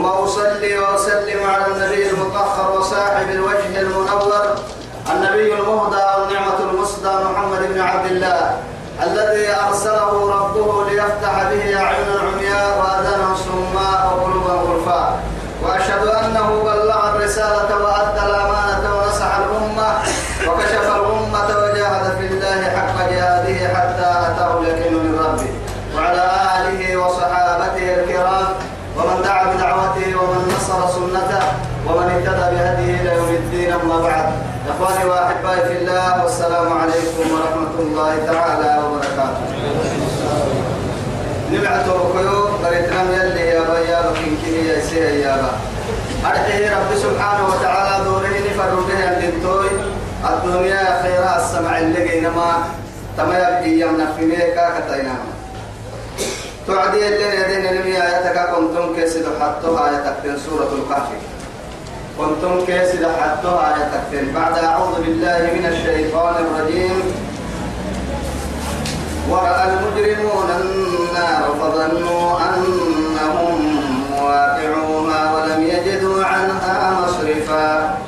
ثم أصلي وأسلم على النبي المطهر وصاحب الوجه المنور النبي المهدى والنعمة المسدى محمد بن عبد الله الذي أرسله ربه ليفتح به أعين العمياء وأذانا صماء وقلوبا غرفاء وأشهد أنه بلغ الرسالة وأدى ومن اهتدى بهديه إلى يوم الدين أما بعد. إخواني وأحبائي في الله والسلام عليكم ورحمة الله تعالى وبركاته. نبعت وكيو بريتنا يلي يا با يا بكين كي يا سي يا با. أرحيه رب سبحانه وتعالى دوره نفر به الدنتوي الدنيا خيرا السمع اللي جينما تما يبقي يمنا في ميكا كتايناما تعدي اللي يدين المي آياتك كنتم كيسد حطها آياتك سورة الكهف. كنتم كيسد حطها آياتك بعد أعوذ بالله من الشيطان الرجيم. ورأى المجرمون النار فظنوا أنهم واقعوها ولم يجدوا عنها مصرفا.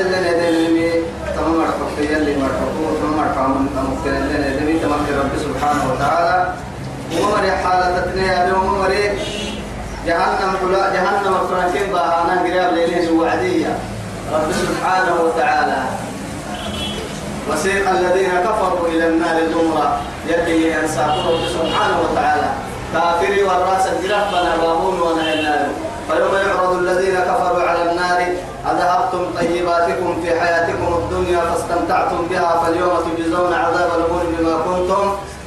اللي يدين المي تمام مرحبا اللي مرحبا تمام مرحبا ممكن اللي يدين تمام رب سبحانه وتعالى. ومر حالة تنيا ومر جهنم حلا جهنم فرنكين باهانا قريب ليلين وعدية. رب سبحانه وتعالى. وسيق الذين كفروا إلى النار زمرا يدي ينساقون رب سبحانه وتعالى. كافري والرأس ربنا باهون ونهينا فيوم يعرض الذين كفروا على النار أذهبتم طيباتكم في حياتكم الدنيا فاستمتعتم بها فاليوم تجزون عذاب الهون بما كنتم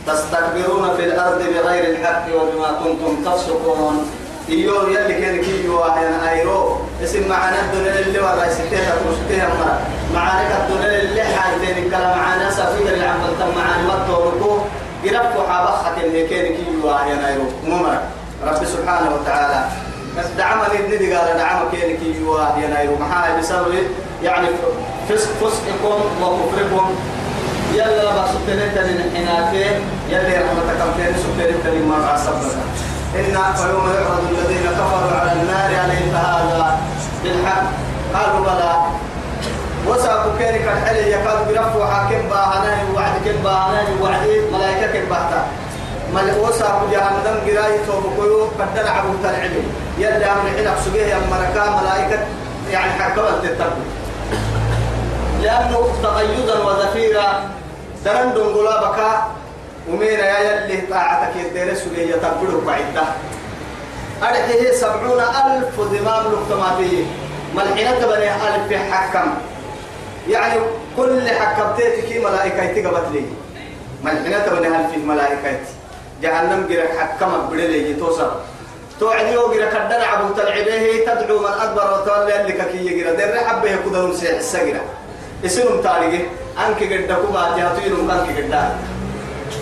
تستكبرون في الأرض بغير الحق وبما كنتم تفسقون. إيو يلي كان كيو واحد أيرو اسم معنا الدنيا اللي ورا ستيها تمشتيها مرة. معنا الدنيا اللي حاجتين كلام معنا سفير العمل تم معنا مطوركو يرفع حبخة اللي كان كيو واحد أيرو ممرة رب سبحانه وتعالى. بس دعم الابن قال دعم كان كيو واحد أيرو محاها بسبب يعني فسق فسقكم وكفركم. يلا بقى سبتنت للحنافين يلا رحمتك كم سبتنت لما عصبنا. إن فيوم يعرض الذين كفروا على النار عليك هذا بالحق. قالوا بلى. وساقوا كيرك الحلي يكاد برفوا حاكم باهنا وعد كم باهنا وعد ملائكة كم باهتا. مل وساقوا جهنم قراي توبكيو قد لعبوا تلعبوا يلا أمر حين أقصبيه يا ملكا ملائكة يعني حكمت تتقوا لأنه تغيظا وزفيرا. درن دونغولا بكا ومين يا يلي طاعتك يدير سوريا تبلو بعدة أرحيه سبعون ألف ذمام لقطماتي. ملحنة بني ألف حكم. يعني كل حكمتك ملائكة تقبت لي. ملحنة بني ألف ملائكة جهنم جرى حكم بدلي توصل توعدي وجرى كدر عبو تلعبه تدعو من أكبر وتولي اللي كي يجرى در حبه كدهم سيح السجرة اسمهم تاريخه أنك قد كوبا جاتوين أنك قد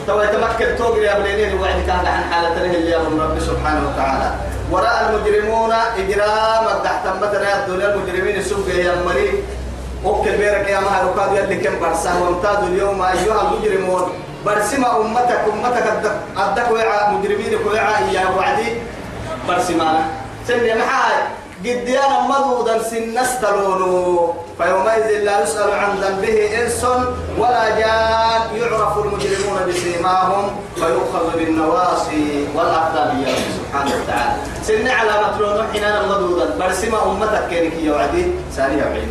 تو يتمكن توقي يا بنين وعد كان عن حالة له اللي من رب سبحانه وتعالى. وراء المجرمون إجرام تحت مثلا الدنيا المجرمين سوق يا مري. أوكل بيرك يا مهر وقاد يلي كم برسان. وامتازوا اليوم أيها المجرمون. برسم أمتك أمتك أدك وعاء مجرمين وعاء يا وعدي. برسمانا سنة محاي. قد يانا مضوضا سنستلون فيومئذ لا يسأل عن ذنبه إنس ولا جان. يعرف المجرمون بسيماهم فيؤخذ بالنواصي والأقدام سبحانه وتعالى. سن على مطلون حيننا مضوضا برسم أمتك كينك وعدي سالي عين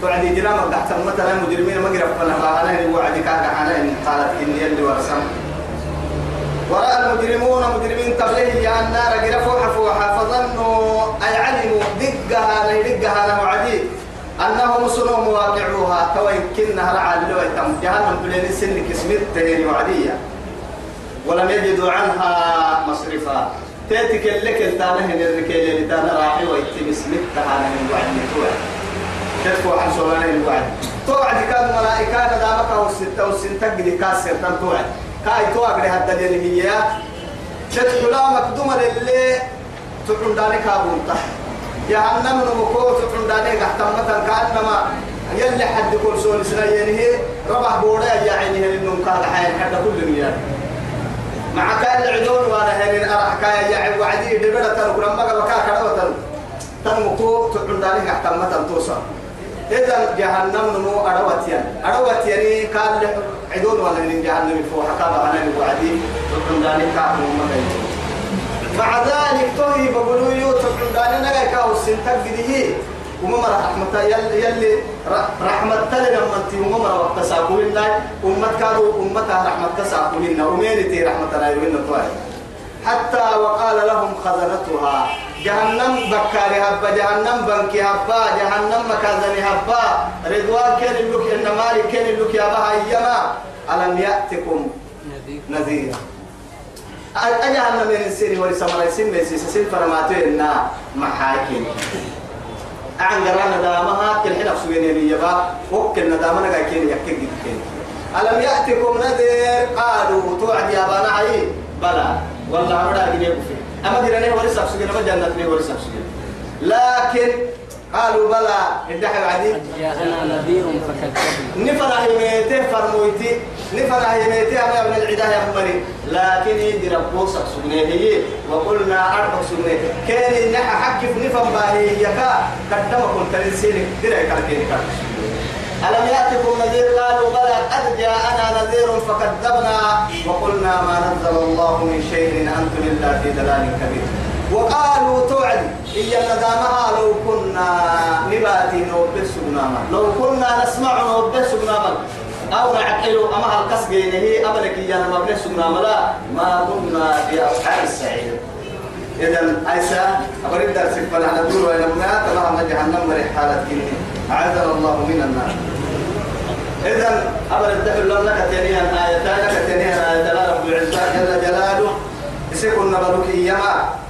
توعدي جرام تحت مثلا مجرمين مقرب فنها. أنا وعدي كان أنا إن قالت إني اللي ورسم. ورأى المجرمون مجرمين قبله يا النار قرفوا حفوها فظنوا أي علموا دقها لدقها له عديد أنهم سنوا مواقعوها تو يمكنها رعى اللوي تم جهنم بلين سن كسمت تهيري وعدية. ولم يجدوا عنها مصرفا. تاتك لك التانه الركيل اللي تانا راحي ويتم سمتها من وعدية. تدفع عن سولانين الوعد توعد كاد ملائكة دامك أو ستة أو ستة قد كاسر تم توعد. كاي توعد لها الدليل هي. تدخل مقدومة للي تقول دانك أبونتا جهنم نمكو تقول دانك احتمتا كأنما يلي حد كل سول سنين هي ربح عيني لأنهم قال حين حتى كل مياه. مع كان العدون وأنا هنين أرح كايا يا وعدي دبلة تنقل أما قبل كاكا تنقل تنمكو تقول دانك احتمتا توصل إذا جهنم نمو أروتيان أروتيان قال عدون ولا من جهنم فوق حكام أنا وعدي تقول دانك كاكا مع ذلك توهي بقولوا يو تقول دانك نجا كاو سنتك بديه وما رحمة يلي يلي رحمة لنا من تي وما وقت ساقولنا أمة كادو أمتها رحمة تساقولنا ومينتي رحمة لا يوين حتى وقال لهم خزنتها. جهنم بكاري هبا جهنم بنكي هبا جهنم مكازني هبا. رضوان كان اللوك إن مالك كان اللوك يا بها ألم يأتكم نذير؟ أجهنم من السيري ورسمنا السين ميسي سين فرماتين محاكم أعن قرانا دامها كل حين أفسوين يلي يبا وكل ندامنا قاي كين يكتك كين ألم يأتكم نذير قالوا توعد يا بانا عي بلى والله أمرا أجيب فيه أما ديراني ورس أفسوين ما جنة لكن قالوا بلى الدحي عدي. جاءنا نذير فكذبنا. نفرح يميته فرمويتي نفرح يميته أنا من العداه يا أمري لكن يدي ربوسك سبنيه هي وقلنا أربع سبنيه كان نحا حكي في نفهم باهي يكا قدما كنت لنسيني درعي كالكيني كالكيني ألم يأتكم نذير؟ قالوا بلى قد جاءنا نذير فكذبنا. وقلنا ما نزل الله من شيء إن أنتم إلا في دلال كبير. وقالوا توعد. إيا ندامها لو كنا نباتي نوبس لو كنا نسمع نوبس أو نعقل أما هالكسجين هي أبلك إيا نوبس لا. ما كنا في أصحاب السعير. إذا أيسا أريد درس فلا ندور ولما تمام جهنم مرحالة كني أعاذنا الله من النار. إذا أبدا الدخل لك تنيها آيتان لك تنيها آية رب العزة جل جلاله. يسكن نبلك إيما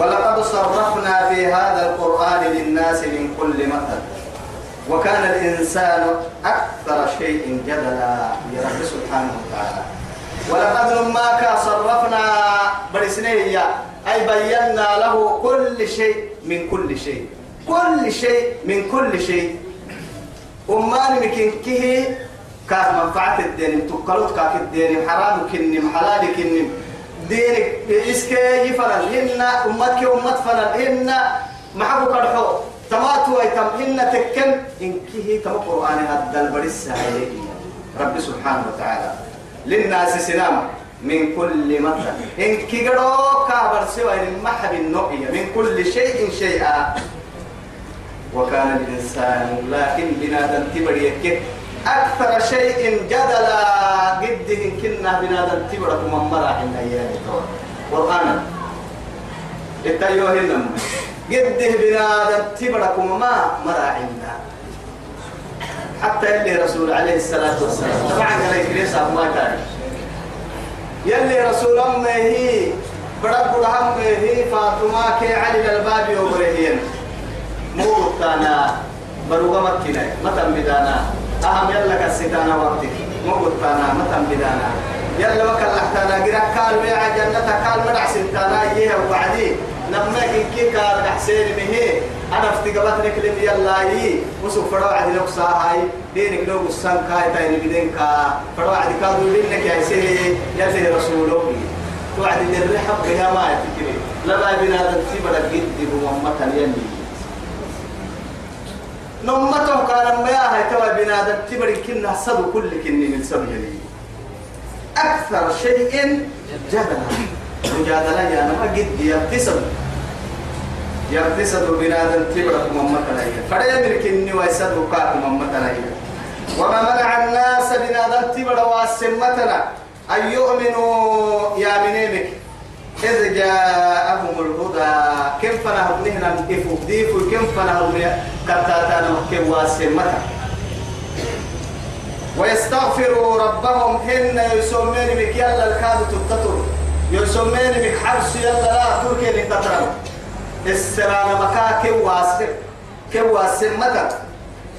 ولقد صرفنا في هذا القرآن للناس من كل مثل. وكان الإنسان أكثر شيء جدلا يا رب سبحانه وتعالى. ولقد لما صرفنا برسنية أي بينا له كل شيء من كل شيء. كل شيء من كل شيء. أمان مكين كه كاف منفعة الدين تقلت كاف الدين حرام كنم حلال كنم. دينك إسكي يفرن. هن أمتك أمت فرن هن محبو كرحو تماتوا أيتم هن تكن. إن كه تم قرآن هذا البرس رب سبحانه وتعالى. للناس سلام. من كل مثل إن كيغرو كابر سوى المحب النقية من كل شيء شيئا. وكان الإنسان لكن بنادم تبريك. أكثر شيء جدلا قده كنا بنادم تبرك من مرا عند أيام قرآن. التأيوه النم. قده بنادم تبرك ما مرا عندنا حتى اللي رسول عليه الصلاة والسلام. طبعا عليك ليس ما كان يلي رسول أمه هي برب رحمه هي فاطمة كي علي الباب يوبرهين موتانا بروغا مكينا متى بدانا أهم يلا كسيتانا وقتك موتانا متى بدانا يلا ما كلحتانا قرأ قال بيع جنة قال مرع سنتانا إيه وعدي لما كي قال حسين مهي. أنا افتقبت نكلم يلا هي. وسوف فروا عدي نقصا هاي دينك لو قصان كاي تايني بدين كا. فروا عدي كادو لينك يا سيدي يا رسوله توعد الرحب يا ما يفكري لما بنا تسيب لك جدي بممتا يلي نمته كان ما هي توا بنادم تبري كنا صدو كل كني من سبب يلي أكثر شيء جدلا. مجادلة يا نما قد يبتسم. يبتسم بنادم تبرك ممتنا هي يملك إني ويسد وقاك ممتنا هي وما منع الناس بنادم تبر واسمتنا. أن يؤمنوا يا منيمك إذ جاءهم الهدى كم فنهب نهنا إفو ديفو كم فنهب كتاتانا كم واسمتا ويستغفروا ربهم هن يسمين بك يلا الكاد تتتر. يسمين بك حرس يلا لا تركي لتتر السرانة مكا كم واسم؟ كم واسمتا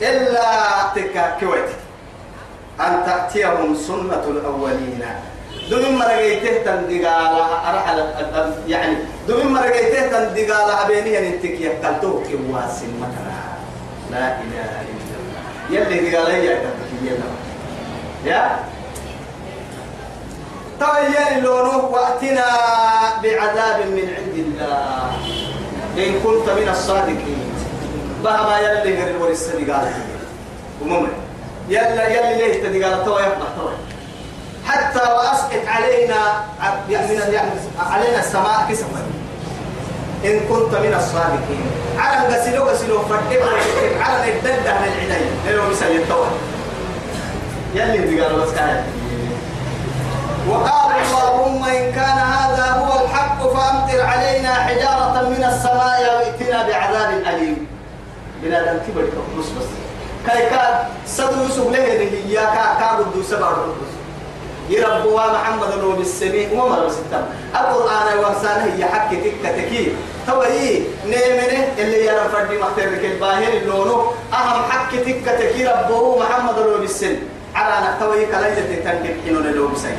إلا تكا كويت. أن تأتيهم سنة الأولين. دم مرقيته تندقالها أرحل يعني دم مرقيته تندقالها بيني أنتك يقتلتوك واسم مثلا لا إله إلا الله. يلي دقالي يا يا؟ تبين لونه وأتنا بعذاب من عند الله. إن كنت من الصادقين. بهما يلي غير ورث قال ومم يلا يلي ليه تدي قال تو يفضح تو. حتى وأسقط علينا علينا السماء كسفا. إن كنت من الصادقين. على غسلوا غسلوا فدك على الدد عن العناية لأنه مثل التوى يلي قالوا بس كان وقال اللهم إن كان هذا هو الحق فأمطر علينا حجارة من السماء وائتنا بعذاب أليم. بنادم كبر بس بس. كاي كان صدر يوسف له يا كا كا بدو سبع رؤوس يربوا محمد لو بالسميع وما بس تم القرآن وانسانه هي حق تك تكي. توي نيمنه اللي يرى فردي مختار الباهر اللونو أهم حق تك تكي ربه محمد لو بالسن على نحتوي كلاية تنكب حينون لو بسيء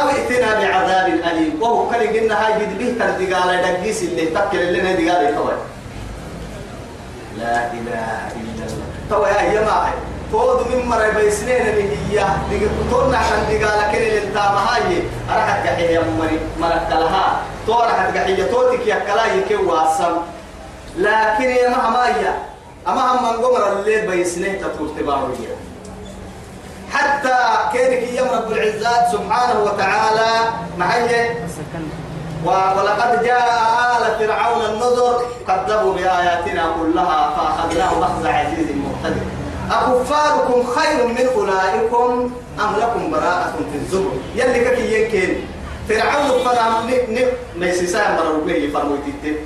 أو ائتنا بعذاب أليم. وهو كان قلنا هاي قد به تردقال دقيس اللي تكل اللي ندقال توي لا إله إلا الله. توي يا جماعة من مرة بيسنين اللي هي تقولنا عشان دقال كن انتام هاي أرحت قحية يا مري مرة كلها تو أرحت قحية توتك يا كلاي كي واسم لكن يا مهما هي أما هم من قمر الليل بيسنين تطول تباوية. حتى كينك يوم رب العزات سبحانه وتعالى معي ولقد جاء آل فرعون النذر كذبوا بآياتنا كلها فأخذناهم أخذ عزيز مقتدر. أكفاركم خير من أولئكم أم لكم براءة في الزبر؟ يلي كي يمكن فرعون فرعون ما يسيسا مروا فرموتي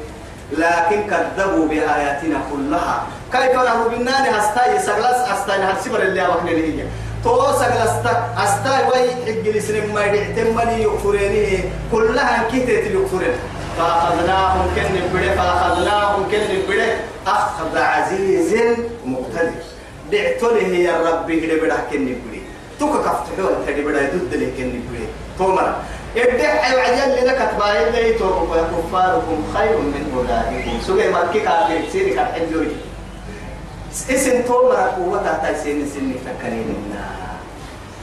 لكن كذبوا بآياتنا كلها. كيف نهرب بالنار هستاي سغلس أستاي هرسبر اللي أوحنا لهي تو سغلستا أستاي وي حق لسنم ما يدعتم ملي يكفريني كلها كتت يكفرين فأخذناهم كن بڑے فأخذناهم كن بڑے أخذ عزيز مقتدر. دعتله يا ربي هدي بڑا كن بڑي توك كفتحوا أنت دي بڑا يدد لي كن بڑي تومر ادعي وعجل لك تباين لي توقف كفاركم خير من أولئكم. سوى مكي كافر سيري كالحجوي اسم تومر قوة تاي سين سن تكنين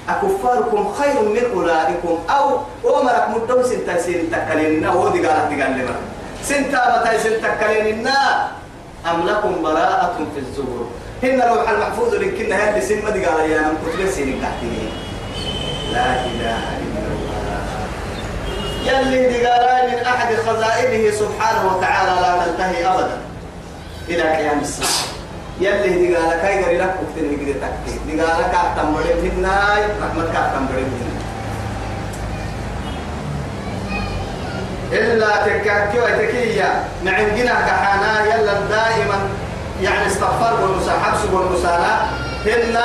أكفاركم خير من أولئكم. أو أمرك مدو سن تاي سين تكنين هو دي قالت قال لما سن تابا تاي سين تكنين أم لكم براءة في الزبر؟ هن روح المحفوظ لكن هذه دي قال يا نم كتب سين تحتين لا إله إلا الله. يلي قال من أحد خزائنه سبحانه وتعالى لا تنتهي أبدا. إلى قيام الساعة. يلي دي قال كاي غري لك وقتني كده تكتي دي قال لك أحتم بدي مناي رحمتك أحتم بدي مناي إلا تكاكيو تكية نعندنا كحانا يلا دائما. يعني استغفر والمسا حبس والمسانا هن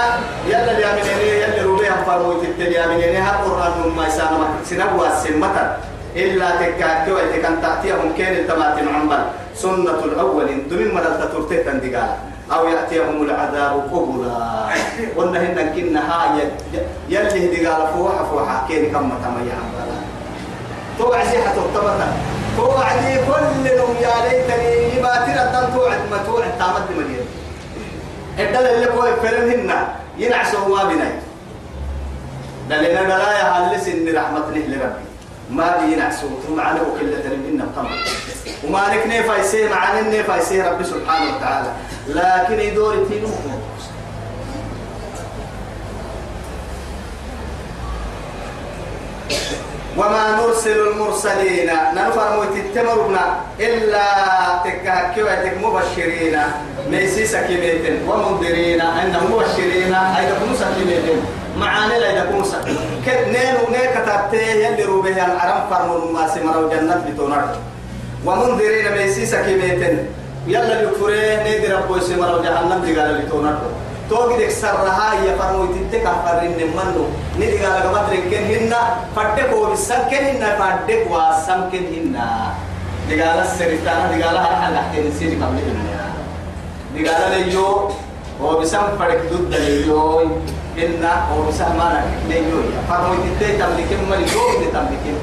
يلا اليامنين يلا روبيها فرموت اليامنين ها قرآن ما يسانا سنبوا السمة إلا تكاكيو تكن تأتيهم كين التماتم عمبل سنة الأول. دمين مدل تترتيه تندقال. أو يأتيهم العذاب قبلا. قلنا هن كنا هاي يلي دقال فوحة فوحة. كين كم تميع عمبلا توعزي حتى تبتا توعدي كل نوم يا ليتني يباتر الدم توعد ما توعد تامد مدينة. الدل اللي كوي فرنهن ينعسوا ما بناي. دلنا دلايا هل سن رحمة لربي. ما بينعسوا ثم على وكلة منا القمر وما نكني فايسي مع نني فايسي ربي سبحانه وتعالى. لكن يدور تينوه وما نرسل المرسلين. ننفر متتمرنا إلا تكاكيو تك مبشرين. ميسيس كميتين ومنذرين. أنهم مبشرين أيضا كنوسا كميتين معاني لا يدكم موسى نين ونيك تاتي يلي روبه العرم فرمون ما سمروا جنة بتونر. ومنذرين ميسيس كميتين يلا الكفرين نيدي ربو سمروا جهنم دقال بتونر توقي ديك سرها هي فرمو تتك فرين منو ندي قال قبط ركن هنا فدك وبسن كن هنا فدك واسم كن هنا. دي قال السرطان دي قال هل حل احتين سيري قبل هنا. بقال ليو هو بسم فرق ضد ليو إن هو بسم ما ليو فرموا تتي تملكين ما ليو تملكين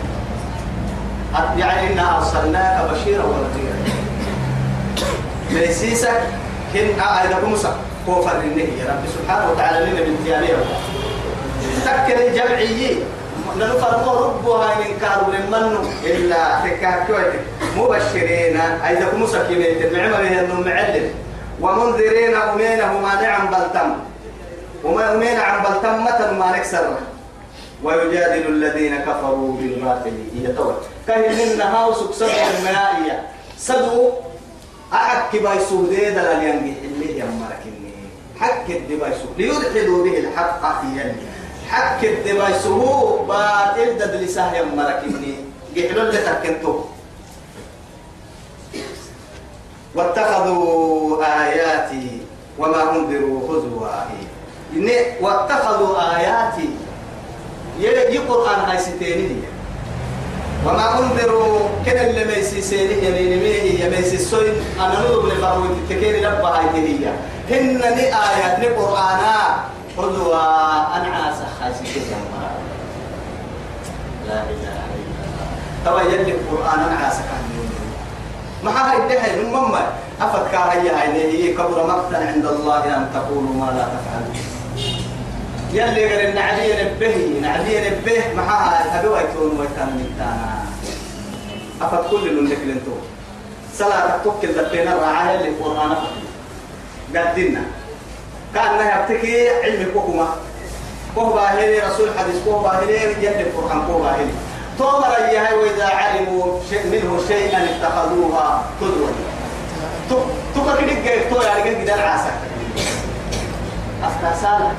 يعني إنا أرسلناك بشيرا ونذيرا. ليسيسك كن أعيدك موسى هو فرنه يا رب سبحانه وتعالى لنا بنتيانيه تكن الجمعيين نفرق ربها من كارو لمن إلا تكاكوت مبشرين. أيضا مسكينين النعمة هي المعلم ومنذرين أمينه ما نعم بلتم وما أمين عن بلتم متى ما نكسر. ويجادل الذين كفروا بالباطل. يتوت كهن منها وسكسر المائية. سدوا أحد كباي سودي دلال ينجي اللي يمركني حك الدبايسو ليدحضوا به الحق في حك الدبايسو باطل دد لساه يمركني جحلوا اللي تركنتو. واتخذوا آياتي وما أنذروا هزوا واتخذوا آياتي. يلي قرآن هاي ستيني وما أنذروا كن اللي ميسي سيني يمين ميه يميسي السوين. أنا نضرب لفروي تتكيني لبا هاي تهية هن ني آيات ني قرآنا. هزوا أنعاس هاي ستيني لا إله إلا توا يلي القرآن أنعاس كان ما هاي ده من مما. أفكار هي هاي كبر مقتا عند الله أن تقولوا ما لا تفعلون. يلي قال النعلي نبه نعلي نبه ما هاي أبي ويتون ويتان ميتانا أفت كل اللي نكلنتو صلاة توكل دبينا الرعاية اللي قرآن قدنا. كأنها يبتكي علم كوكما. كوه باهلي رسول حديث كوه باهلي يلي القرآن كوه باهلي تومر أيها وإذا علموا شيء منه شيئا اتخذوها قدوة. تبقى كده تو يعني كده العسل أفتاسانا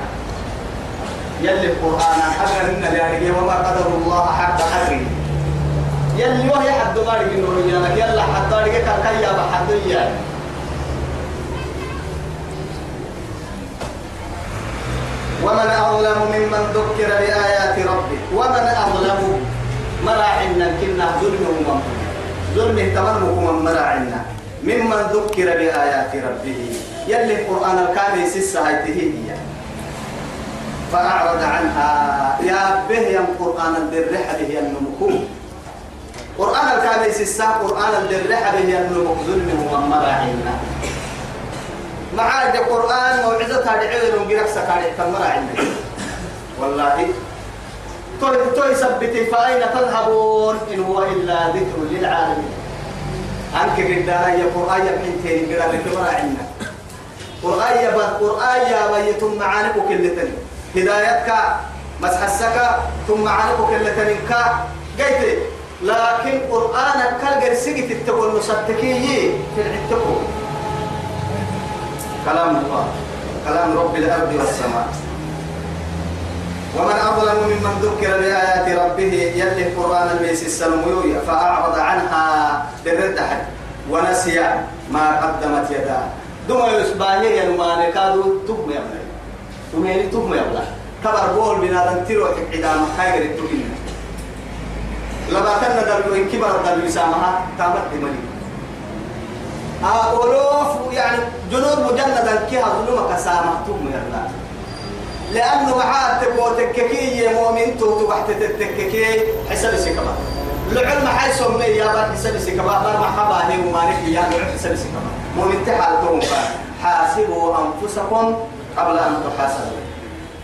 يلي القرآن حقا إن يعني وما قدر الله حق قدره. يلي وهي حد ما رجع نور يانا يلا حد رجع كان كيا بحد يا ومن أظلم ممن ذكر بآيات ربه ومن أظلم مراعنا كنا ظلم ومن ظلم تمنه من مراعنا ممن ذكر بآيات ربه. يلي القرآن الكامل سسة هي فأعرض عنها. يا به يا قرآن الدرحة به النمكوم قرآن الكامل سسة قرآن الدرحة به النمك ظلم ومن مراعنا معاد القرآن تدعي لهم جرك سكاري تمراعنا والله. توي توي سبتي فأين تذهبون؟ إن هو إلا ذكر للعالمين. أنك قدانا يا قرآن من تاني قرآن كمرا عنا. قرآن بد قرآن يا بيتم معانك كلتني هدايتك مسحسك ثم معانك كلتني كا قيت لكن قرآن كالجر سجت التقول مصدقي في العتقو كلام الله كلام رب الأرض والسماء. ومن أظلم ممن ذكر بآيات ربه يلي القرآن الميس السلميوية فأعرض عنها بالردحة ونسي ما قدمت يداه. دم يسباني ينمان كادوا تب يبلا تميني تب يبلا كبر بول بنا تنتيرو عدام خير التبين لما كان دربو إن كبر دربو يسامها تامت دمني أولوف يعني جنود مجندا كيها ظلمك سامح تب يبلا لأنه معاه تبو تككي مؤمن تو تحت تتككي حسب سكبا. العلم حي سمي يا بار حسب سكبا. بار محبا هي ومالك يا حسب سكبا. مؤمن تحال توم حاسبوا أنفسكم قبل أن تحاسبوا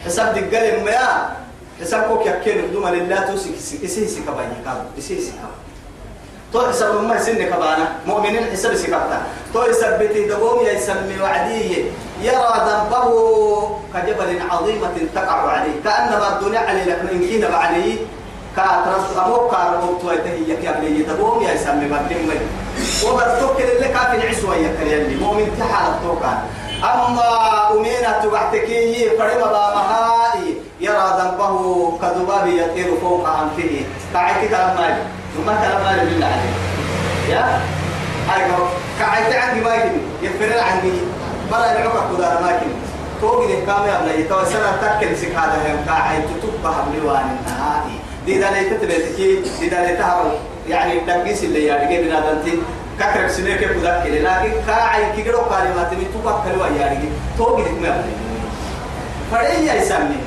حسب دقل ما حسابك يكين دوما لله توسك إسي سكبا يكاب إسي سكبا تو حسب ما سن كبانا. مؤمنين حسب سكبتا تو يثبت دبوم يسمي وعديه يرى ذنبه كجبل عظيمة تقع عليه. كأنما الدنيا عليه لكن إن كنا عليه كاترس أمو كاربوت ويتهي يكابلي دبوم يسمي بدم وبرتوك اللي كافي عسوة يكريلي مؤمن تحال التوكان أما أمينة تبعتكي فرما بامهائي يرى ذنبه كذباب يطير فوق أنفه. كلام مالي ثم كلام مالي بالله عليك. يا؟ هاي كعيك عندي مايكن يفرر عندي. مرة نعوك كدار مايكن توقي كامي أبلا يتوسنا تكل سك هذا هم. كعيك تتبه بلوان النهائي. دي دا ليت تبتكي دي دا ليت يعني دقيس اللي يعني بنا كاكرب سنيك كذاك لكن كاعي كيرو كلمات من توقع كلوا يارجي توقي لك ما فريا يسمي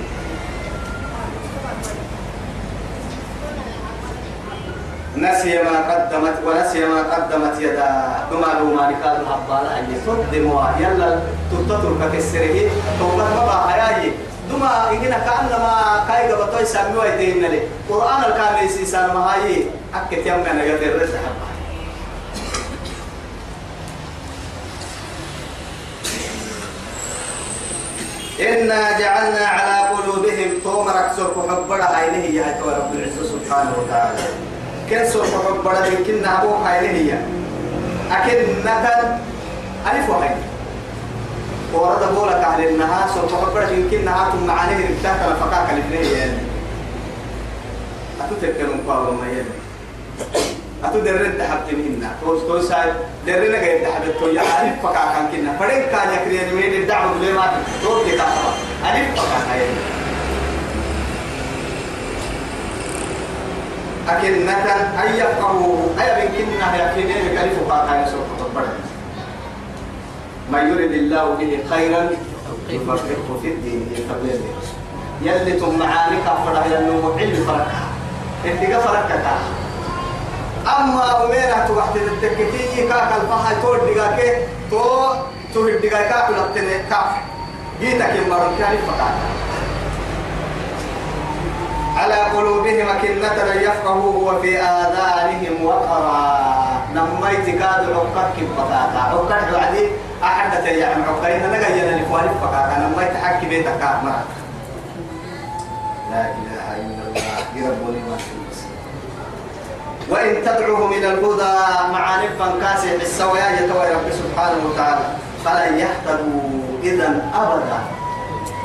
نسي ما قدمت ونسي ما قدمت يدا. بما لو ما نكاد الحبالة أن يصدموا يلا تتترك كسره. توبة ما بحياي دما إننا كأنما كاي قبطوي سامي ويتين لي. قرآن الكامل سيسان مهاي أكت يمنا نقدر إنا جعلنا على قلوبهم تومرك سوف حبرا هاي هي رب العزة سبحانه وتعالى. كن سوف حبرا يمكن نابوك هاي هي أكيد نتن ألف وهي ورد بولك أهل النهار سوف حبرا يمكن نهاتم معانيه ربتاك لفقاك الاثنين يعني. أتذكر مقاومة ما يلي. أتو درن تحبت منا توس توس هاي درن غير تحبت تو يا ألف فكا كان كنا. فرين كان يكري من الدعوة بلي ما تو كذا ألف فكا هاي أكن نتن أي يفقهوا أي من كنا يكفيني لك ألف فكا كان. يسوق ما يريد الله به خيرا يفقهه في الدين. يقبل يلي تم معاني كفر. يلو علم فرقها. اللي فرقك أما أميرة تبحت التكتي كاك الفحل تور دقاك تو تو الدقاك كاك لبتني كاف جيتك يمرون كان فقط على قلوبهم أكنة يفقهوا وفي آذانهم وقرا. نميت كاد عقك بطاطا عقك وعدي أحد يعني عقين نجينا لفوالف فقط نميت حكي بيتك مرة. لا إله إلا الله. ما شاء وإن تدعوهم إلى الهدى مع نفا كاسع السويا يتوى رب سبحانه وتعالى. فلا يهتدوا إذا أبدا.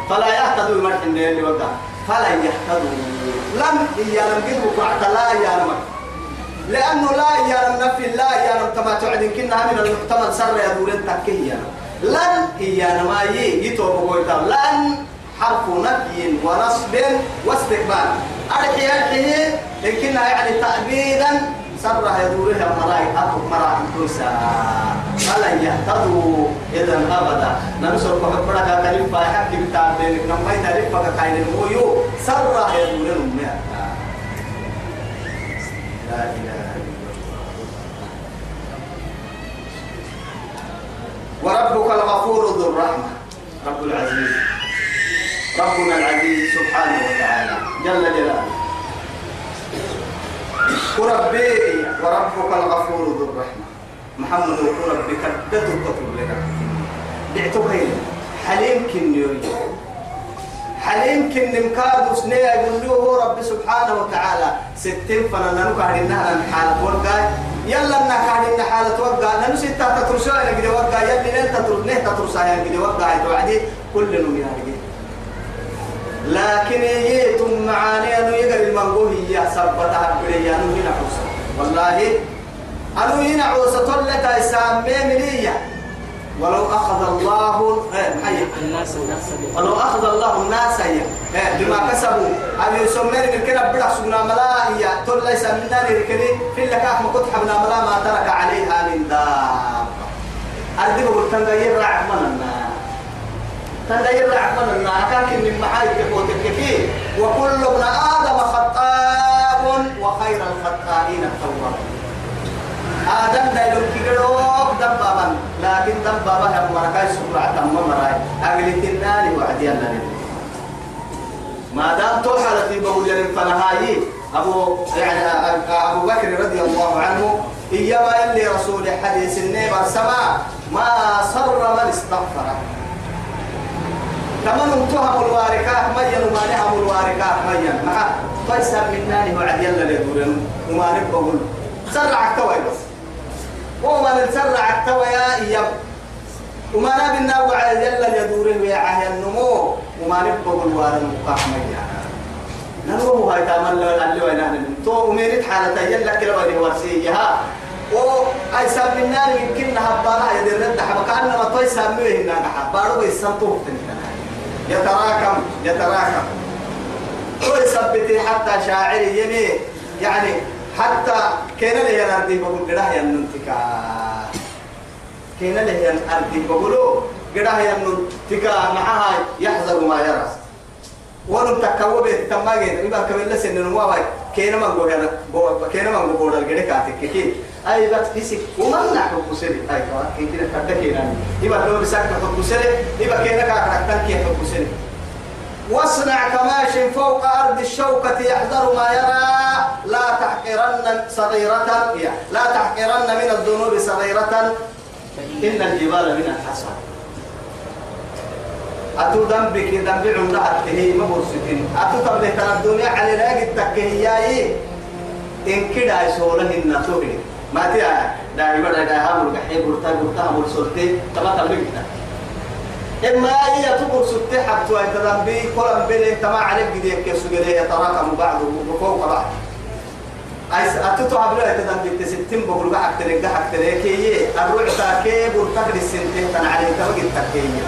فلا يهتدوا مرح اللي وقع. فلا يهتدوا. لم يعلم بعد لا يعلم لأنه لا يعلم نفي لا يعلم كما تعدين كنا من المحتمل سر يدورين تكيا لن يعلم أي يتوبوا لن حرف نفي ونصب واستقبال. أرحي أرحي لكنها يعني تأبيدا سرها يدورها مراي أطب مراي توسا فلا يهتدوا إذا أبدا. ننصر كحبرك كلفة يحكي بتعبينك نما يتلفك كاين المويو. سرها يدورها المياه لا إله وربك الغفور ذو الرحمة. رب العزيز. ربنا العزيز سبحانه وتعالى جل جلاله وربي وربك الغفور ذو الرحمة محمد وربك كدت كتب لنا دعتو هين حليم كن يريد حليم كن مكاد سنيا يقول له رب سبحانه وتعالى ستين فنانا نكاد إنها حالة وقع يلا كاد إنها حالة وقع ننو ستة تترسوا أنا قد وقع يلي نين تترس نه تترسا أنا قد وقع توعدي كل نمي هذه لكن يتم معاني أنه يقل المنقوه هي سبتها بريا أنه هنا عوسى والله أنه هنا عوسى طلت إسامي منية ولو أخذ الله ولو أخذ الله الناس بما كسبوا. أن يسمين من كنا بدأ سبنا ملائية تلا يسمينا لركني في اللي ما كنت حبنا ملا ما ترك عليها من داب أردبه بالتنغير رعب من الناس. تنغير رحمن الله كان من محايك وتككي وكل ابن آدم خطاب وخير الخطائين التواب آدم دا يلوك كيروك دبابا لكن دبابا هم مركاي سبرع تم مراي أغلي تنالي وعدي الله ما دام توحل في بقول فنهاي أبو يعني أبو بكر رضي الله عنه إيما يلي رسول حديث النبي السماء ما صر من استغفره. كمان انتهم الواركات مين وما نهم الواركات مين. مع فيسر من ناني وعد يلا ليقولون وما نبقول سرع التوي بس. وما نسرع التوي يا إيام وما نبينا وعد يلا يدورين ويا النمو. وما نبقول وارن مقاح مين. نمو هاي تعمل له اللي وين تو أميرت حالة يلا كلا وين ورسيها أي سام من نار يمكن نهبارا يدير رد حبك أنا ما توي سامي هنا. نحبارو بيسنتو يتراكم يتراكم. ويثبت حتى شاعر يمي يعني حتى كان لي الأرض بقول قراه ينتكا كان لي الأرض بقولوا قراه ينتكا معها يحذر ما يرى. ولم تكوب تماجد إذا كمل سن النواة كينا ما نقول كينا ما نقول الجري كاتك كي أي بس بيسك وما نحكم بسري أي كوا كينا كذا كينا. إذا لو بسك إذا كينا كاتك كي حكم بسري واصنع كماش فوق أرض الشوكة يحذر ما يرى. لا تحقرن صغيرة لا تحقرن من الذنوب صغيرة. إن الجبال من الحصى أتو ذنبك ذنب عمرة أتهي ما برسكين أتو تبلي ترى الدنيا على لاقي التكهياي إن كده يسوله الناتوري ما تيا دائما دائما هم الجحيم برتا برتا هم السلطة تبى تبلي إما هي تقول ستة حبتوا أنت ذنبي كل بلي تما عليك جديك كيسو جديه يتراكم بعض وفوق بعض. أيس أتتو عبلا يتذنبي تستين بقول بحق تلك بحق تلك هي الروح تاكي برتاك للسنتين تنعلي تبقى التكية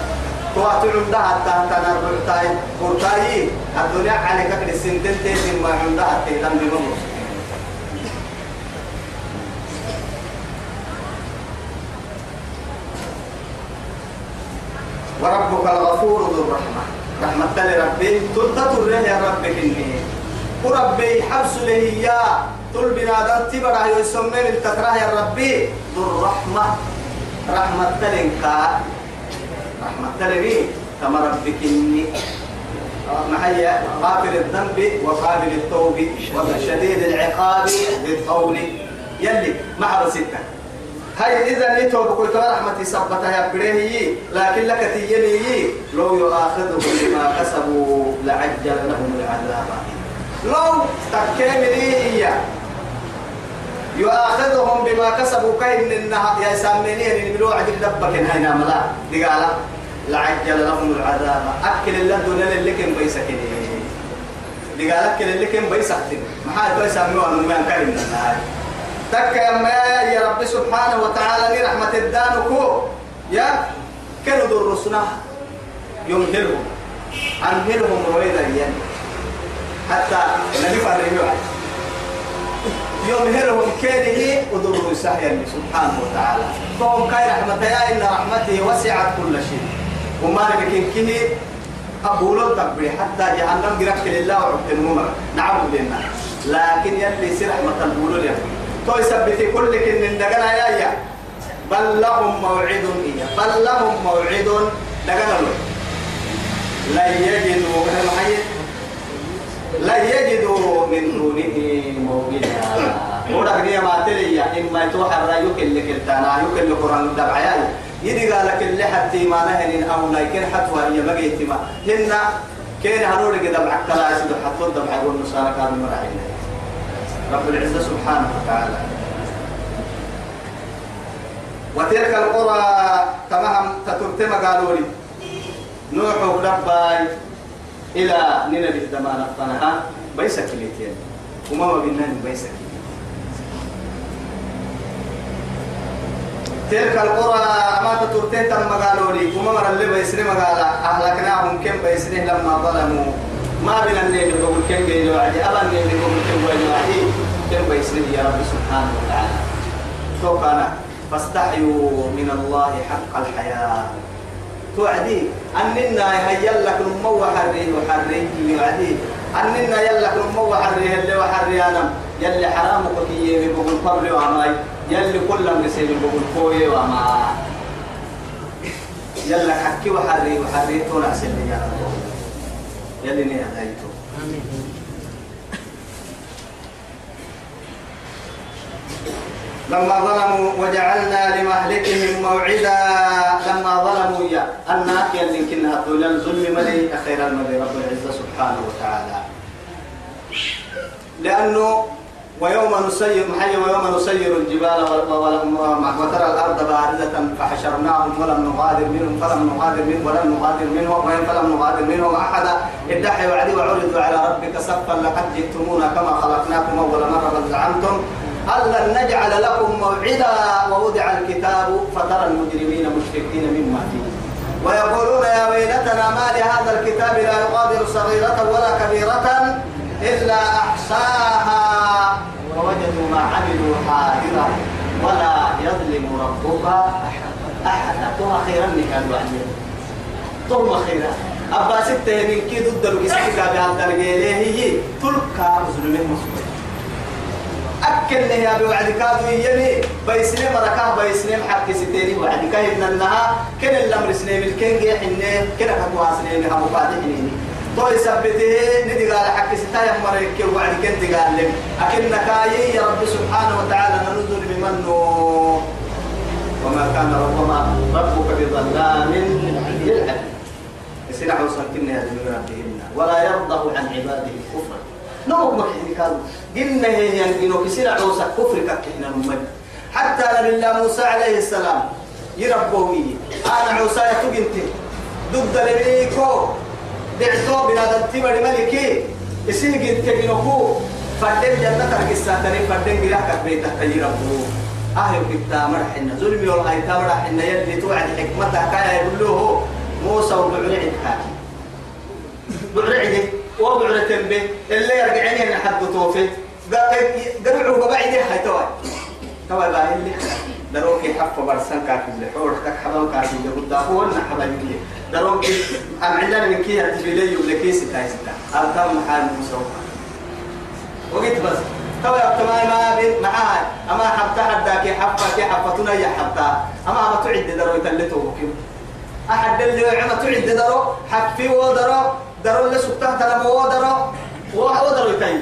تواتل عندها تاتا الروح تاي برتاي الدنيا عليك للسنتين تيسين ما عندها تيلان بممر وربك الغفور ذو الرحمة. رحمة لربي تلتطر له يا ربك إني وربي حبس له يا تل بنادم تبرع يسمى من تكره يا ربي. ذو الرحمة. رحمة لك. رحمة لي. كما ربك إني. معي غافل الذنب وقابل التوب وشديد العقاب بالقول يلي مع ستة هاي إذا نيتو بقول ترى رحمتي سبتها يا بريه لكن لك تيلي لو يؤاخذهم بما كسبوا لعجل لهم العذاب. لو تكملي هي يؤاخذهم بما كسبوا كاين إنها يا سامنين اللي بلو عدل دبك هنا ملا. دقالا لعجل لهم العذاب. أكل الله دون اللي كان بيسكني دقالا أكل اللي كان بيسكني. ما حد بيسمعوا أنه ما كان النهار تك يا يا رب سبحانه وتعالى لي رحمة الدانكو يا كانوا درسنا يمهلهم أمهلهم رويدا ين حتى نبي فرموا يمهلهم كيده ودروا سهيا سبحانه وتعالى. فهم كاي رحمة يا إن رحمته وسعت كل شيء. وما لكن كه أبولو تبري حتى جهنم جرك لله وعبد الممر. نعبد لله. لكن يلي سي رحمة البولو يبري تو يثبت كل كن دغنا يا يا. بل لهم موعد إيا بل لهم موعد دغنا له. لا يجدوا لا يجدوا من دونه موئلا ودك دي ما تلي إما يتوحى الرأي اللي كلتانا يكل القرآن دبعيا يدي قالك اللي حتى ما نهن أو نايكن حتى هي بقيت ما هن كين هنورك دبعك تلا يسدو حتى دبع. يقول نصارى كانوا مرعينا رب العزة سبحانه وتعالى. وتلك القرى تمام تترتم قالوا لي نوح ولباي إلى نينا بهدما نقطنها بيسك ليتين. وما ما بينان بيسك. تلك القرى ما تترتين تم قالوا لي وما مر اللي بيسري مقالا. أهلكناهم كم بيسري لما ظلموا. ما بين النيل بقول كم بين وعدي أبا النيل بقول كم بين وعدي كم بيسري يا رب سبحانه وتعالى؟ توقعنا فاستحيوا من الله حق الحياة. توعدي. أننا هيا لك نمو حريه وحريه يعدي أننا يلا نمو حريه اللي وحريه أنا. يلي حرامك كي بقول قبل وعماي يلي كل من سيد بقول كوي وما يلا حكي وحري وحري. تونا سيدي يا رب. يلي ني هدايتو لما ظلموا وجعلنا لمهلكهم موعدا لما ظلموا يا الناك يلي كنا طول الظلم ملي أخيرا ملي رب العزة سبحانه وتعالى. لأنه ويوم نسير محي ويوم نسير الجبال وترى الأرض باردة فحشرناهم ولم نغادر منهم فلم نغادر منهم ولم نغادر منهم وإن فلم نغادر منهم أحدا ادعي وعدي وعرضوا على ربك صفا لقد جئتمونا كما خلقناكم أول مرة بل زعمتم ألا نجعل لكم موعدا ووضع الكتاب فترى المجرمين مشركين مما فيه. ويقولون يا ويلتنا ما لهذا الكتاب لا يغادر صغيرة ولا كبيرة. إلا أحصاها ووجدوا ما عملوا حاضرا ولا يظلم ربك أحدا. توها خيرا كان وعليه توها خيرا. أبا ستة من كي ضد الوكسكي بهذا الجيلي هي تلقى ظلمه مسؤول أكل يا بوعد كادو يلي بيسني مركاه بيسني حق ستيني وعد كاين إنها كن الأمر سنين الكين جي حنين كنا كتوا سنين هم بعد حنيني تو يثبته ندي قال حق ستا يا مريك وعد كنت قال لك. أكن نكاي يا رب سبحانه وتعالى ننظر بمنه. وما كان ربما ربك بظلام للعبد يصير عوصا كنا يا ولا يرضى عن عباده الكفر. نوك مكحني كانوا قلنا هي ينقلوا كسير عوسى كفر كحنا نمد حتى الله موسى عليه السلام يربوه أنا عوسى يتقنت ضد لبيكو. دعتو بنادم تبر ملكي يسير قلت بنكو فردين جنة القصة تري فردين قراءة بيتك يربوه أهل كتاب مرحنا ظلمي والله كتاب مرحنا يلي توعد حكمتها كايا يقول له موسى وبعرعد حاكي بعرعد وبعرة به. اللي يرجعني أنا حد توفي قرعوا قبعد هاي توي توي بقى اللي دروك حف برسان كافي اللي حور تك حبل كافي اللي قد هو لنا حبل كي. دروك أم عندنا من كي هتفيلي ولا كيس تاي ستا. أرقام محل مسوق. وقيت بس. توي أبتما ما بين معاه أما حبتا حدا كي حفا كي حفتنا يا حبتا. أما أما تعد دروي تلتو وكيم. أحد اللي عما تعد درو. حفي ودرو درو. اللي سكتها تلم ودرو ودرو يتاي.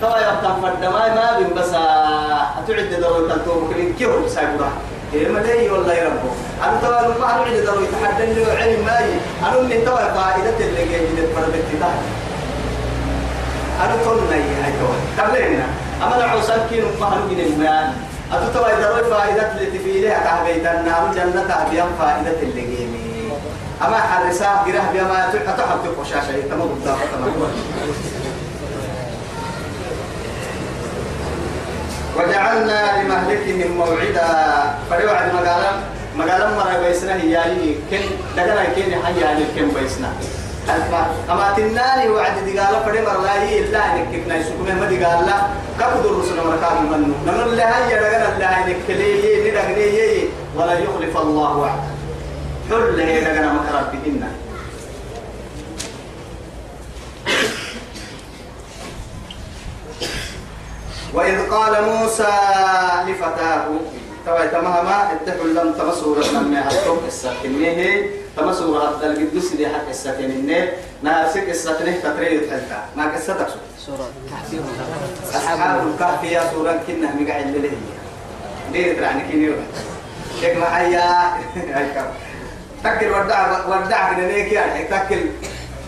ترى يا بتاع فرد ما ما بين بس أتعد درو تلتو ممكن كيف سايبورا إيه ما لي والله يا ربو أنا ترى لما أتعد درو يتحدى اللي علم ماي أنا من ترى فائدة اللي جاي من فرد التدار أنا تقولنا هاي تو قبلنا أما لو حسن كينو ما هنجي نمان أتو ترى درو فائدة اللي تفيلها كهبيتنا جنة بيان فائدة اللي جيمي أما حرسا قراه بما أتحب تبقى شاشة تمام تمام. وجعلنا لمهلكهم موعدا. فليوعد مقالا مقالا مرة بيسنا هي كن دقنا كن حي يعني كن بيسنا. أما تناني وعد دقالة فدي مرلاي إلا إنك كنا يسوكم ما دقالة كبد الرسل مركاب منه. نمر الله يا دقنا الله إنك ليه ندقني ولا يخلف الله وعده حل هي دقنا مكرب بدنا وإذ قال موسى لفتاه توا تماما اتقوا لم تمسوا لم يعطوك السكنيه تمسوا هذا القدس دي حق السكنيه ناسك السكنيه تتريد حتى ما قصتك سورة أصحاب الكهف يا سورة كنا مقعد لله دير يعني كنيو شيخ محيا. تكل ودع ودع كنا نيك يعني. تكل.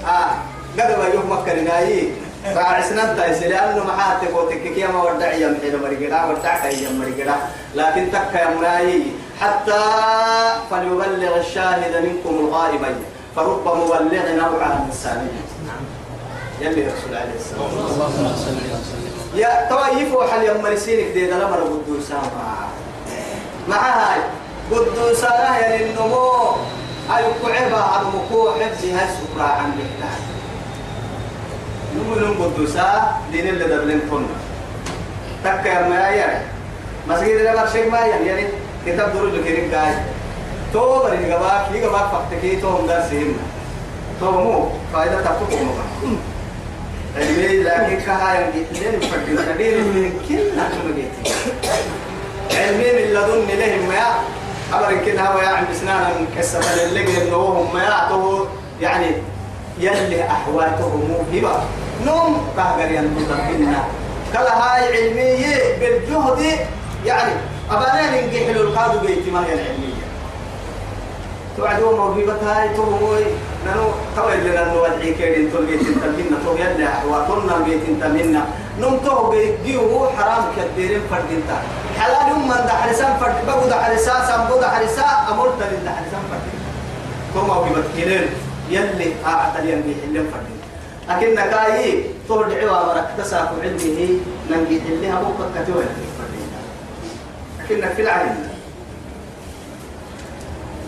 آه. قدوا يوم مكة نايي فعسنا تايس لأنه محاتك وتكك يا ما ودع يا محيل مريقنا ودعك يا مريقنا لكن تك يا مراي حتى فليبلغ الشاهد منكم الغائب فرب مبلغ نوعا الثاني يلي رسول عليه السلام. اللهم صل وسلم يا طيب وحل يا مرسينك دي دلما قدوسا مع هاي يا النمو أي كعبة على مكو حفظي هاي سكرا عن بكتان نمو قدوسا دين اللي دبلن كنا. تك يا ما يا مسجد اللي برشيك ما يعني كتاب دروج كريم قاي تو بري جباك يجباك فكتكي تو هم درسين تو مو فائدة تفكو مو علمي لكن كهاي لين فكر كبير من كل نحن علمي من لدن لهم ما أمر كده هو يعني بسنانا كسر اللي إنه هم ما تو يعني يلي أحواتهم موهبة نوم كهجر ينتظرنا كلا هاي علمية بالجهد يعني أبانا ننجح له القاد بيتي ما هي العلمية. توعدوا موهبة هاي توهوي نانو تو اللي نانو ودعي كيرين تول بيت انت منا تو يلا وطلنا بيت انت منا. نم تو بيجي هو حرام كثيرين فرد انت. حلال يوم من دحرسان فرد بقو دحرسا سامبو دحرسا أمور تلين دحرسان فرد تو موهبة كيرين يلي أعتل ينبي حلم فرد لكن نكاي تو دعوا مرك تساق علمه ننجي حلها بوقت كتوه لكنك في العلم.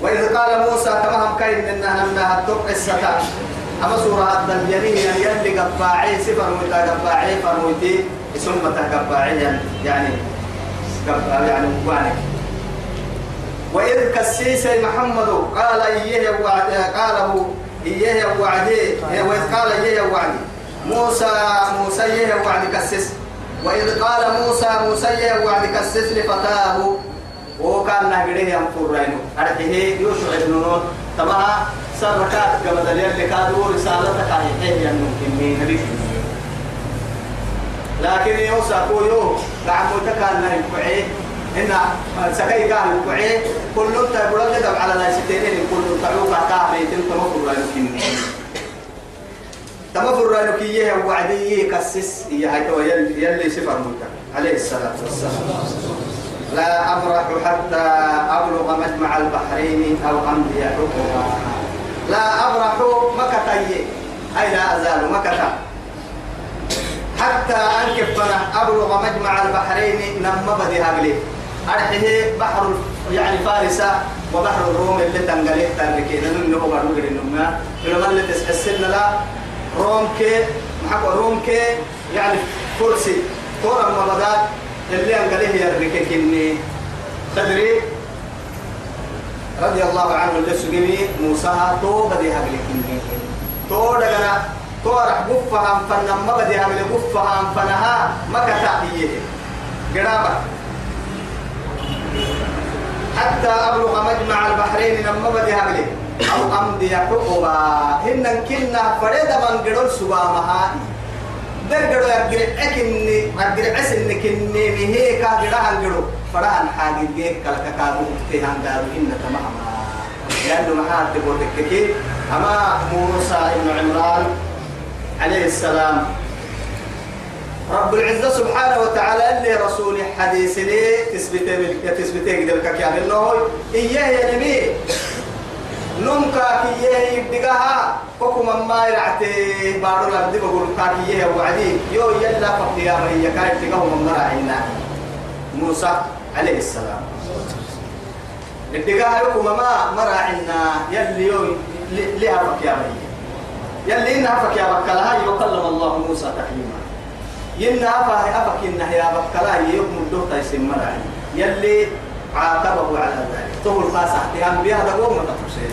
وإذ قال موسى تمام كاين إنها نمنا الدق الستا. أما سورة الدنيا يلي قباعي سفر متى قباعي فرموتي متى قباعي يعني قباعي يعني مبانك وإذ كسيس محمد قال إيه وعد قاله إيه وعدي. وإذ قال إيه وعدي. موسى موسى إيه وعد كسس. وإذ قال موسى موسى إيه وعد كسس لفتاه. وكان نهجره ينفر رينو. أرحيه يوشع ابن نون. تبها سركات كما دليل لكادو رسالتك هي يمكن من نبي. لكن يوسع كويو دعمتك أن يكوعيه إن سكاي قال الكوعي كل تقول لك على لا ستين كل تعوق كافي تنتمر رأيك تمفر رأيك إيه وعدي كسس. إيه هاي تو يلي سفر موتا عليه الصلاة والسلام. لا أبرح حتى أبلغ مجمع البحرين أو أمضي حكما. لا أبرح مكتي أي لا أزال مكتا. حتى أنكف أبلغ مجمع البحرين نم بدي هقلي أرحيه بحر يعني فارسة وبحر الروم اللي تنقليه تاركين إنه هو قرين نما إنه اللي تسحسن لا. روم كي محق روم كي يعني كرسي. كورا مبادات اللي أنقليه يركي كني. تدري؟ رضي الله عنه اللي سجمي موسى تو بدي هقلي كني. تو دقنا تو رح قفها فنم ما بدي هقلي قفها فنها. ما كتابيه قرابة. حتى أبلغ مجمع البحرين لما بدي هبلي. أو أمضي حقوبا هن كنا فريد من قدر سوا مهائي در قدر يقدر أكني أقدر أسن كني مهيك قدر هنقدر فرهن حاجة جيك كلك كابو تهان قالوا إن تمام لأنه محاد تقول لك أما موسى بن عمران عليه السلام رب العزة سبحانه وتعالى اللي رسول حديث لي تثبته تثبته قدر كيان الله إياه يا نبي. نمكا كيه يبدقها. كوكو ما يرعتي بارو الأرض بقول كاكيه وعدي. يو يلا فقيا ريا كاي تقه من مرعينا موسى عليه السلام. يبدقها يوكو ما مرعينا يلي يو لها فقيا ريا يلي إنها فقيا بكلها يكلم الله موسى تكليما. ينا أفا أفك إنه يا بكلا يوم الدوتا يسمى يلي عاقبه على ذلك. طول خاصة احتهام بها دقوم ما تفسير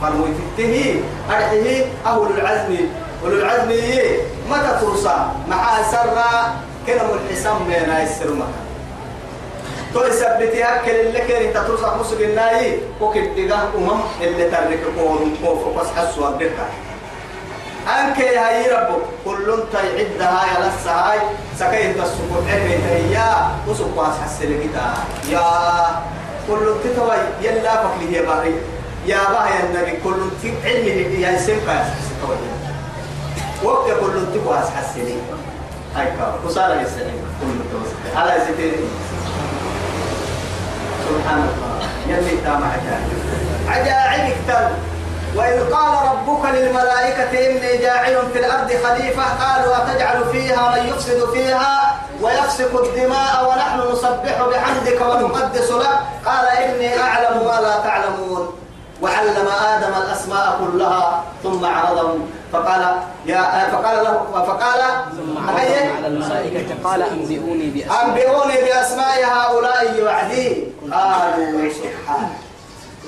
فرموي تتهي أرحيه أهل العزم. أولو العزم إيه؟ متى ترسى؟ مع سرى كلام الحسام بين السر مكان. تو يثبت أكل اللي كان إنت ترسى مسك الناي وكيف تجاه أمم اللي ترك قوم قوم بس حسوا بك. أنك يا هاي ربك كل تعد هاي لسه هاي سكيت السكوت عمي هيا وسكوا حسن كده. يا كل تتوي يلا فكلي هي باري. يا باه يا النبي كل علمي يا سمكا وقت كل تقوا حسني هاي كا وصار يسني كل توس على ستين سبحان الله. يلي عجائب. عجائب كتاب. وإذ قال ربك للملائكة إني جاعل في الأرض خليفة قالوا أتجعل فيها من يفسد فيها ويفسق الدماء ونحن نسبح بحمدك ونقدس لك؟ قال إني أعلم ما لا تعلمون. وعلم آدم الأسماء كلها ثم عرضهم فقال يا فقال له فقال على الملائكة قال أنبئوني بأسماء. أنبئوني بأسماء هؤلاء وعدي قالوا سبحانك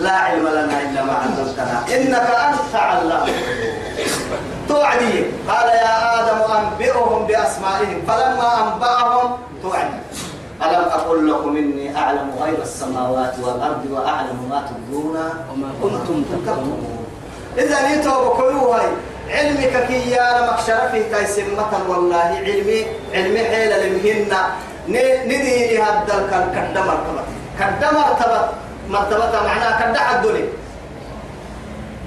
لا علم لنا إلا ما علمتنا. إنك أنت علام. توعدي. قال يا آدم أنبئهم بأسمائهم. فلما أنبأهم توعدي ألم أقل لكم إني أعلم غيب السماوات والأرض وأعلم ما تبدون وما كنتم تكتمون. إذا نيتوا بكلوها علمك كي يا مكشرة في تيسمة والله. علمي علمي حيل لمهن ندي هذا الكدم مرتبة. كدم مرتبة. مرتبة معناها كدح الدنيا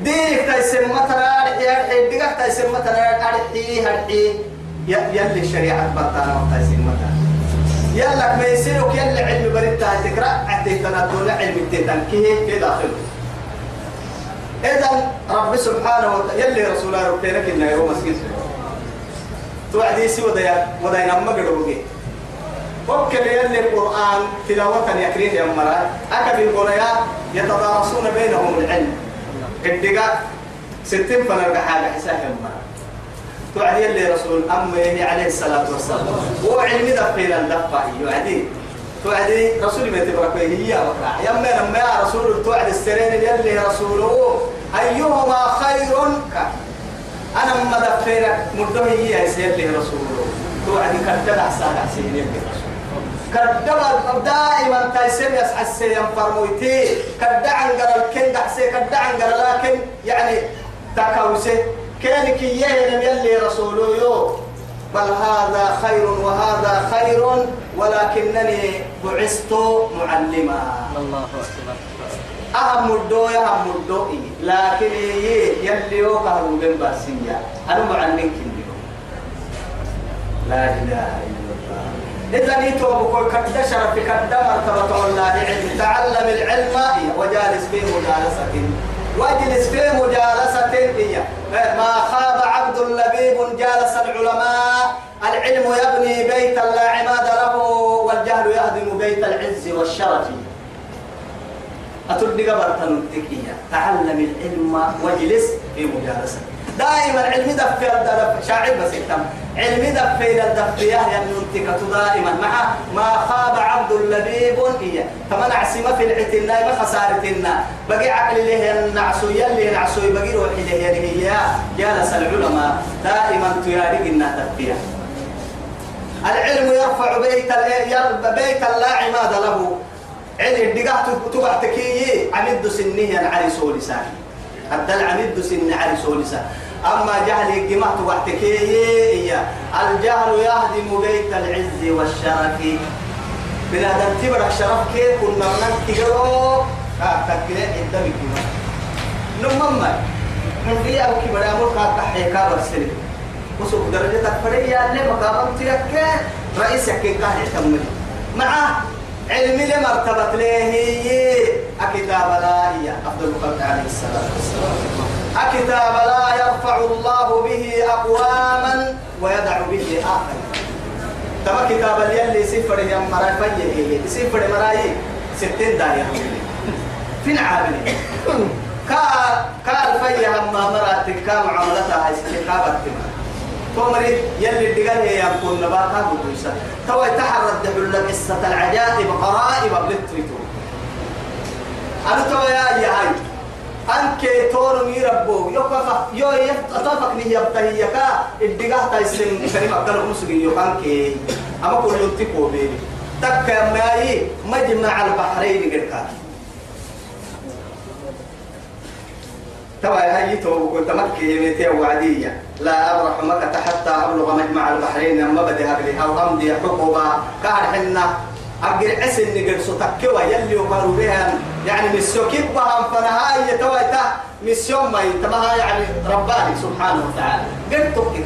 دينك تيسم مثلا دينك تيسم مثلا أرحي هرحي يلي الشريعة بطانا وتيسم مثلا. يلا ما يصيرك يلا علم بريتا تقرأ أعطيك تنادون علم التنكيه في داخله إذا رب سبحانه وتعالى يلي رسول الله ربنا كنا يوم مسجد توعدي سوى وديا وديا نما قدوجي وكل يلي القرآن تلاوة يكريه يا مرا. أكد القرآن يتدارسون بينهم العلم. الدقاء ستين فنرجع حاجة حساب ما توعدي اللي رسول أمه عليه الصلاة والسلام. هو علم دفين الدفع يوعدي توعدي رسول ما تبرك هي وقع يما لما يا رسول توعد السرين يلي رسوله. أيهما خير أنا ما دفينك مده هي يلي رسوله. توعدي كتب أحسن أحسن يلي رسوله. كدما دائما تيسم يسعى السيم فرمويتي كدع عن قرا الكن دحسي كدع عن قرا لكن يعني تكوسه كانك يهنم يلي رسوله يو. بل هذا خير وهذا خير ولكنني بعثت معلما. الله أكبر. أهم مدو يا أهم مدو. لكن يلي يو كهرو بن باسية أنا معلم كني لا إله إلا إذا نيتو بقول كد شرف كد مرتبة الله علم تعلم العلم وجالس في مجالسة. واجلس في مجالسة هي. ما خاب عبد لبيب جالس العلماء. العلم يبني بيتا لا عماد له والجهل يهدم بيت العز والشرف. قبر تنتكية تعلم العلم واجلس في مجالسة. دائما علم دفي الدف شاعر بس يتم علم دفي الدفية ينتك دائما. مع ما خاب عبد لبيب هي. فمن عسم في العتنا ما خسارتنا بقي عقل له النعسو يلي نعسو بقي روح له هي. جالس العلماء دائما تيارق النا دفية العلم يرفع بيت بيت لا عماد له. علم دقاه تبع تكيي. عمد سنيه على سولسان حتى العمد سن على سولسان أما جهل تبع تكيي الجهل يهدم بيت العز والشرف. بنادم تبرك شرف كيف كنا من تجرو آه تكلي عدة بكما نمما. من في أو كبر أمور كا كحيكا برسل وسوق درجة تكفرية اللي مقام تيك رئيس يكين كاه يتمني معه علمي لمرتبة له أكتاب لا هي أفضل الخلق عليه الصلاة والسلام. أكتاب لا يرفع الله به أقواما ويدع به آخرين. تما كتاب اللي سفر يا مراي فيه سفر مراي ستين داية فين عامل؟ كا كا الفيه هم مراتك كا معاملتها هاي استقابة تومري يلي الدقال هي يكون نباتا بدوسا تو يتحرى الدبل قصة العجائب قرائب بلتريتو أنا تو يا هاي. أنك تور ميربو يوقف يو يتطفق لي يبتهي. يكا الدقاه تايسن كريم عبد الله مسجي يوكانك أما كل ينتقو بيني تك ماي مجمع البحرين قرقا. توا هاي تو كنت مكي ميتي وعدية. لا أبرح مكة حتى أبلغ مجمع البحرين. أما بدي هقلي أو أمضي حقوبة. كان أقل عسن نقل ستكوى يلي وقالوا بها. يعني مسيو كبها فنهاية تويتا. مسيو ما يتمها يعني رباني سبحانه وتعالى. قلت تبكي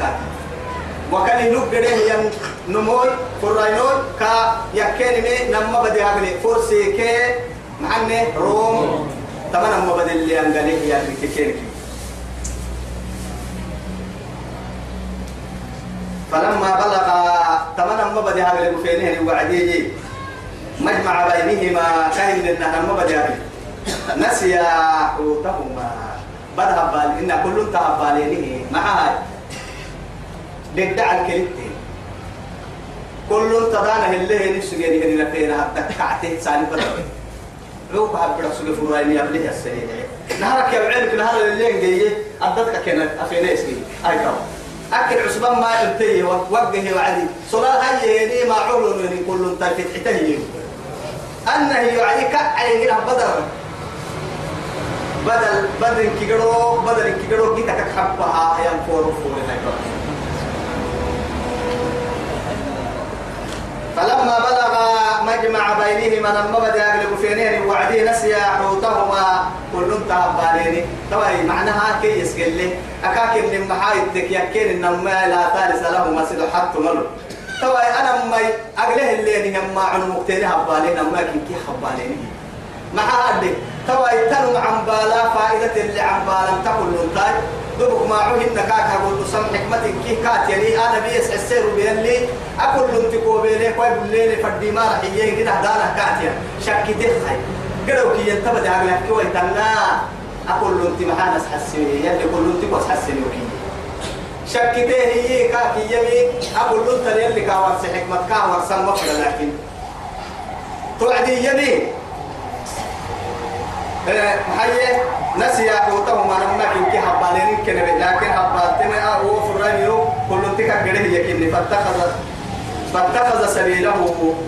وكان ينقره ين نموي فراينوي كا يكيني مي نما بدي هقلي فرسي كي معني روم. تمام نما بدي اللي أنقليه يعني كيكيني فلما بلغ تمام ما بدي هقلي بفينه وعديه مجمع بينهما كاين لنا ما بدي نسي حوتهما بدها بال إن كل انتهى بالينه معها ددع الكلمتين. كل تدانا اللي نفسه جاني هني لفينا حتى كعته سالي بدر. روح حبر سوق فرايني قبل السيد. نهارك يا بعلك نهار اللي جاي أدتك كانت أفينا اسمي. هاي كم. أكل عصبان ما ينتهي وقه وعدي. صلاة هاي هني ما علون كل انتهى فتحته أنه كأي هنا بدر. بدل بدل كيجرو بدل كيجرو كيتا كحبها يا فور فور هاي فلما بلغ مجمع بينهما لما بدأ يغلب فينين وعدي نسي حوتهما كل انتهى باليني طبعا معناها كي يسقل لي. أكاك من محايدك يكين إنما لا ثالث لهما سيدو حتى ملو طبعا أنا ما أقله اللي هم ما عن مقتنع حبالين كن كي حبالين مع هذا طبعا تنو عن بالا فائدة اللي عن بالا تقول لنتاي دبك ما عهن كاك أقول له سم حكمة كي كات يعني. أنا بيس السير بيلي أقول له انتكو بيلي كوي بليلي فردي ما رح يجي كده دانا كات يعني شكتي خاي قالوا كي ينتبه عقلك كوي تنا أقول أنت محانس حسني يلي كل أنت بس حسني وكي شكته هي كاكي يمي أقول له أنت يلي كاور حكمة كاور سمك لكن. توعدي يمي محيي نسي حوته ما نمنا كنك حبالين كنبي لكن حبالتنا هو فرانيو كل أنت كاكي يكني فاتخذ فاتخذ سبيله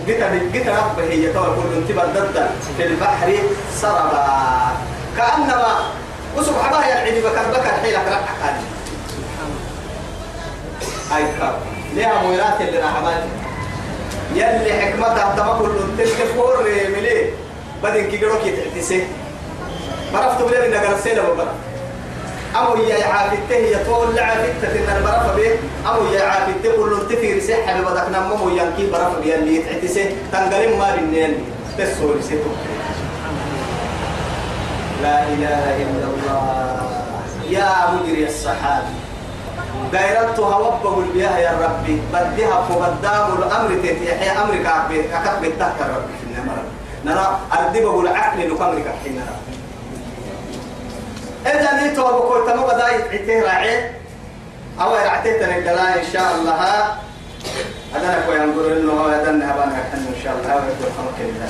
جت جت ربه هي. تو كل انت بدد في البحر سربا. كأنما وسب حبها يا عيني بكر بكر حيلك ركعت اي كاب ليها مويرات اللي رحمات يلي حكمتها تما كل انت الكفور ملي؟ بدن كي جروك يتعتسي برفت بلي من نقر سيلا وبرا أمو يا عافيته هي طول لعافيته إن البرف به أمو يا عافيته كل تفير سحة بدك نمو. ينكي برف بيه اللي يتعتسه تنقلم ما بالنيل تسول سيتو. لا إله إلا الله. يا مجري السحاب دايرتها وبه البيها يا ربي. بديها فبدام الأمر تتيحي أمرك أكبر التهكر ربي في النمر نرى أردبه العقل لكمرك حين ربي إذا نيتوا بقول تمام بدأ يتعتيه راعي أو يعتيه تنقلا إن شاء الله. هذا أنا كوي أنظر إنه هذا نهبان إن شاء الله. يقول خمك الله